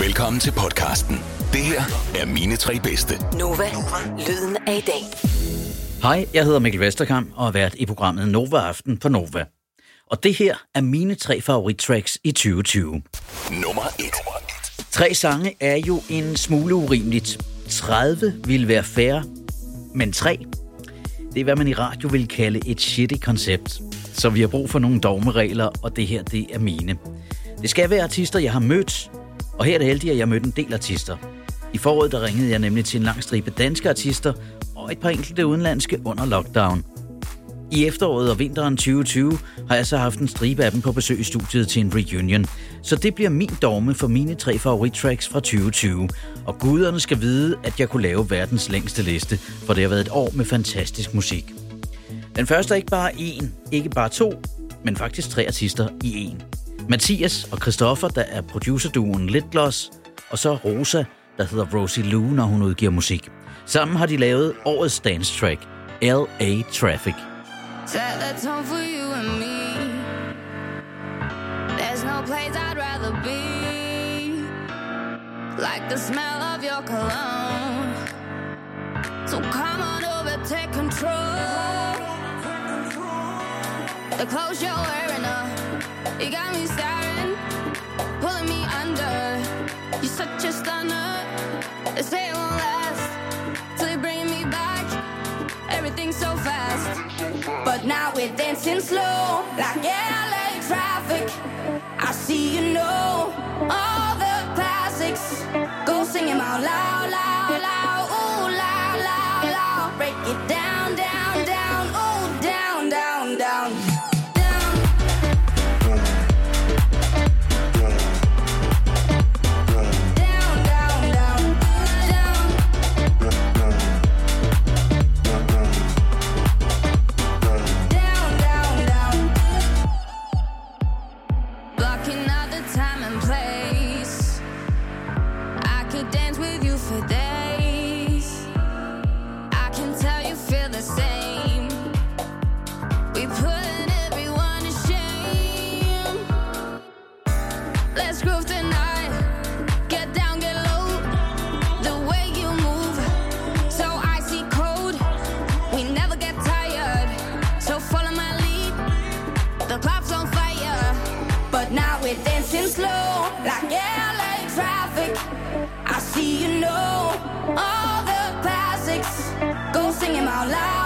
Velkommen til podcasten. Det her er mine tre bedste. Nova, lyden af i dag. Hej, jeg hedder Mikkel Vesterkamp og har været i programmet Nova Aften på Nova. Og det her er mine tre favorittracks i 2020. Nummer 1. Tre sange er jo en smule urimeligt. 30 vil være fair, men tre, det er hvad man i radio vil kalde et shitty koncept. Så vi har brug for nogle dogmeregler, og det her, det er mine. Det skal være artister, jeg har mødt, og her er det heldigt, at jeg mødte en del artister. I foråret der ringede jeg nemlig til en lang stribe danske artister og et par enkelte udenlandske under lockdown. I efteråret og vinteren 2020 har jeg så haft en stribe af dem på besøg i studiet til en reunion. Så det bliver min dogme for mine tre favorittracks fra 2020. Og guderne skal vide, at jeg kunne lave verdens længste liste, for det har været et år med fantastisk musik. Den første er ikke bare én, ikke bare to, men faktisk tre artister i en. Mathias og Christoffer, der er producerduen Litgloss, og så Rosa, der hedder Rosie Lou, når hun udgiver musik. Sammen har de lavet årets dance track, L.A. Traffic. Set the for you and me. There's no place I'd rather be. Like the smell of your cologne. So come on over, take control. The clothes you're wearing, uh, you got me staring, pulling me under. You're such a stunner. They say it won't last till you bring me back. Everything's so fast. But now we're dancing slow, like LA traffic. I see you know all the classics. Go sing 'em out loud, I see you know all the classics. Go sing 'em out loud,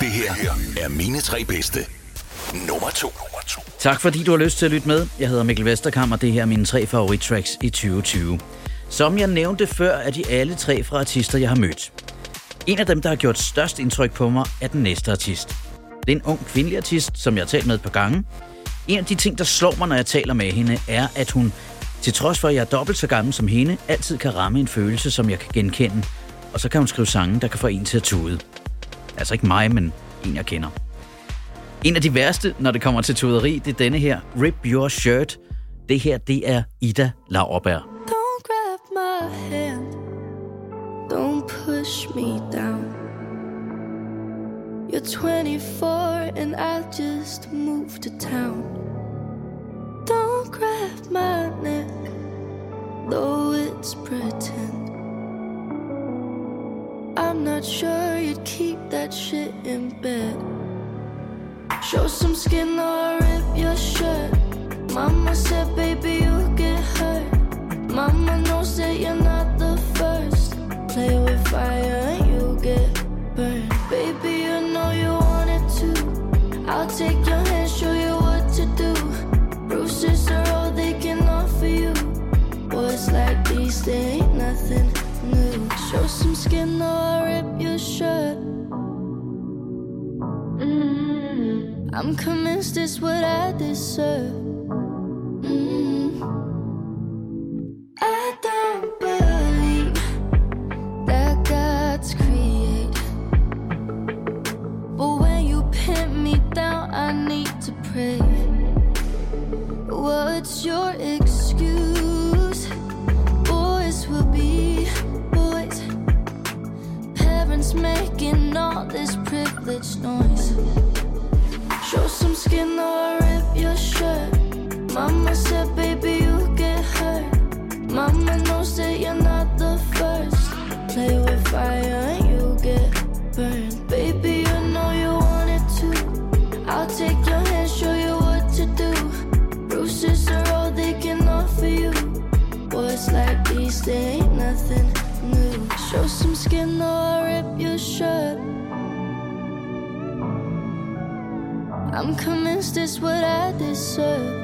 Det her er mine tre bedste. Nummer 2. Nummer 2. Tak fordi du har lyst til at lytte med. Jeg hedder Mikkel Vesterkamp, og det her er mine tre favorittracks i 2020. Som jeg nævnte før, er de alle tre fra artister, jeg har mødt. En af dem, der har gjort størst indtryk på mig, er den næste artist. Det er en ung kvindelig artist, som jeg har talt med et par gange. En af de ting, der slår mig, når jeg taler med hende, er, at hun, til trods for, at jeg er dobbelt så gammel som hende, altid kan ramme en følelse, som jeg kan genkende. Og så kan hun skrive sange, der kan få en til at tude. Altså ikke mig, men en, jeg kender. En af de værste, når det kommer til tuderi, det er denne her, Rip Your Shirt. Det her, det er Ida Lauerberg. Don't grab my hand. Don't push me down. You're 24 and I just moved to town. Don't grab my neck, though it's pretend. I'm not sure you'd keep that shit in bed. Show some skin or rip your shirt. Mama said, baby, you get hurt. Mama knows that you're not the first. Play with fire and you get I'm convinced it's what I deserve. Mm. I don't believe that God's. But when you pin me down, I need to pray. What's your excuse? Boys will be boys. Parents making all this noise. I'm convinced it's what I deserve.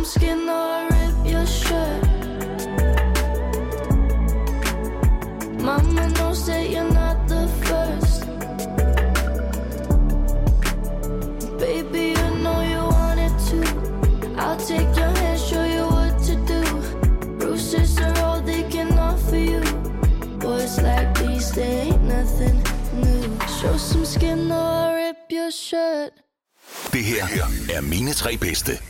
Some skin or rip your shirt. Mama knows that you're not the first. Baby, you know you wanted to. I'll take your hand, show you what to do. Bruises are all they can offer you. Boys like these, they ain't nothing new. Show some skin or rip your shirt. Det her er mine tre bedste.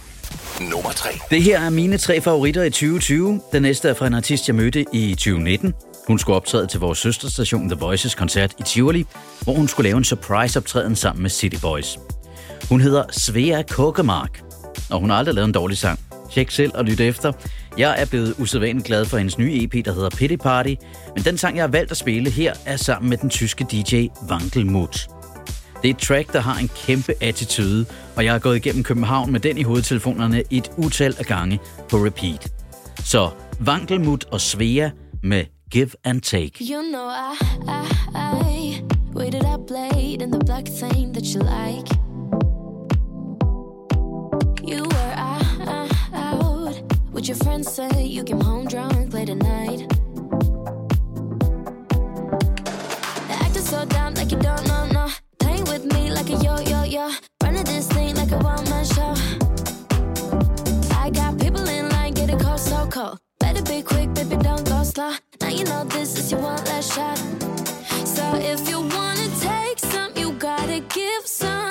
Nummer 3. Det her er mine tre favoritter i 2020. Den næste er fra en artist, jeg mødte i 2019. Hun skulle optræde til vores søsterstation The Voices koncert i Tivoli, hvor hun skulle lave en surprise-optræden sammen med City Boys. Hun hedder Svea Kokemark, og hun har aldrig lavet en dårlig sang. Tjek selv og lyt efter. Jeg er blevet usædvanligt glad for hendes nye EP, der hedder Pity Party, men den sang, jeg har valgt at spille her, er sammen med den tyske DJ Wankelmut. Det er et track, der har en kæmpe attitude, og jeg har gået igennem København med den i hovedtelefonerne et utal af gange på repeat. Så Vankelmut og Svea med Give and Take. You know I, I, I waited up late in the black thing that you like. You were out with your friends, say you came home drunk late at night. Acting so dumb like you don't know, no. Playing with me like a yo, yo, yo. Now you know this is your one last shot. So if you wanna take some, you gotta give some.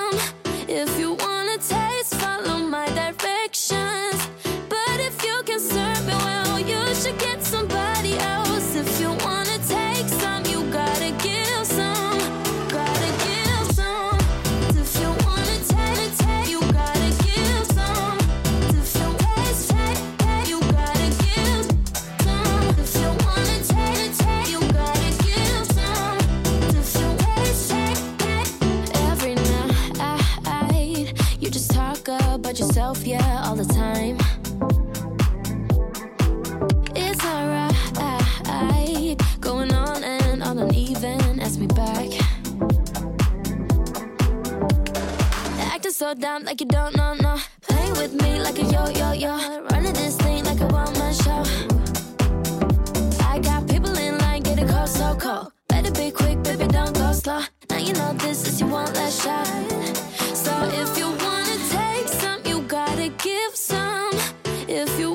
Yeah, all the time. It's alright, going on and on uneven. Ask me back. Acting so dumb like you don't know, no. Playing with me like a yo, yo, yo. Running this thing like a one man show. I got people in line getting cold, so cold. Better be quick, baby, don't go slow. Now you know this is your one last shot. So if you wanna give some. If you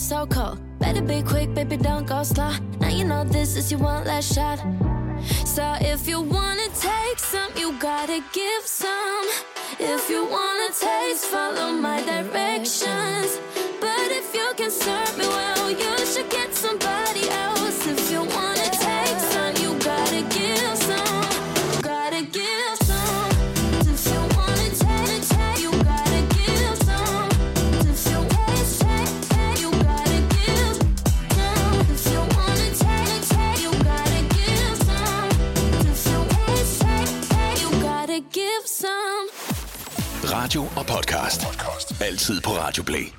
so cold. Better be quick, baby, don't go slow. Now you know this is your one last shot. So if you wanna take some, you gotta give some. If you wanna taste, follow my directions. But if you can serve me well, you should get somebody tid på Radio Play.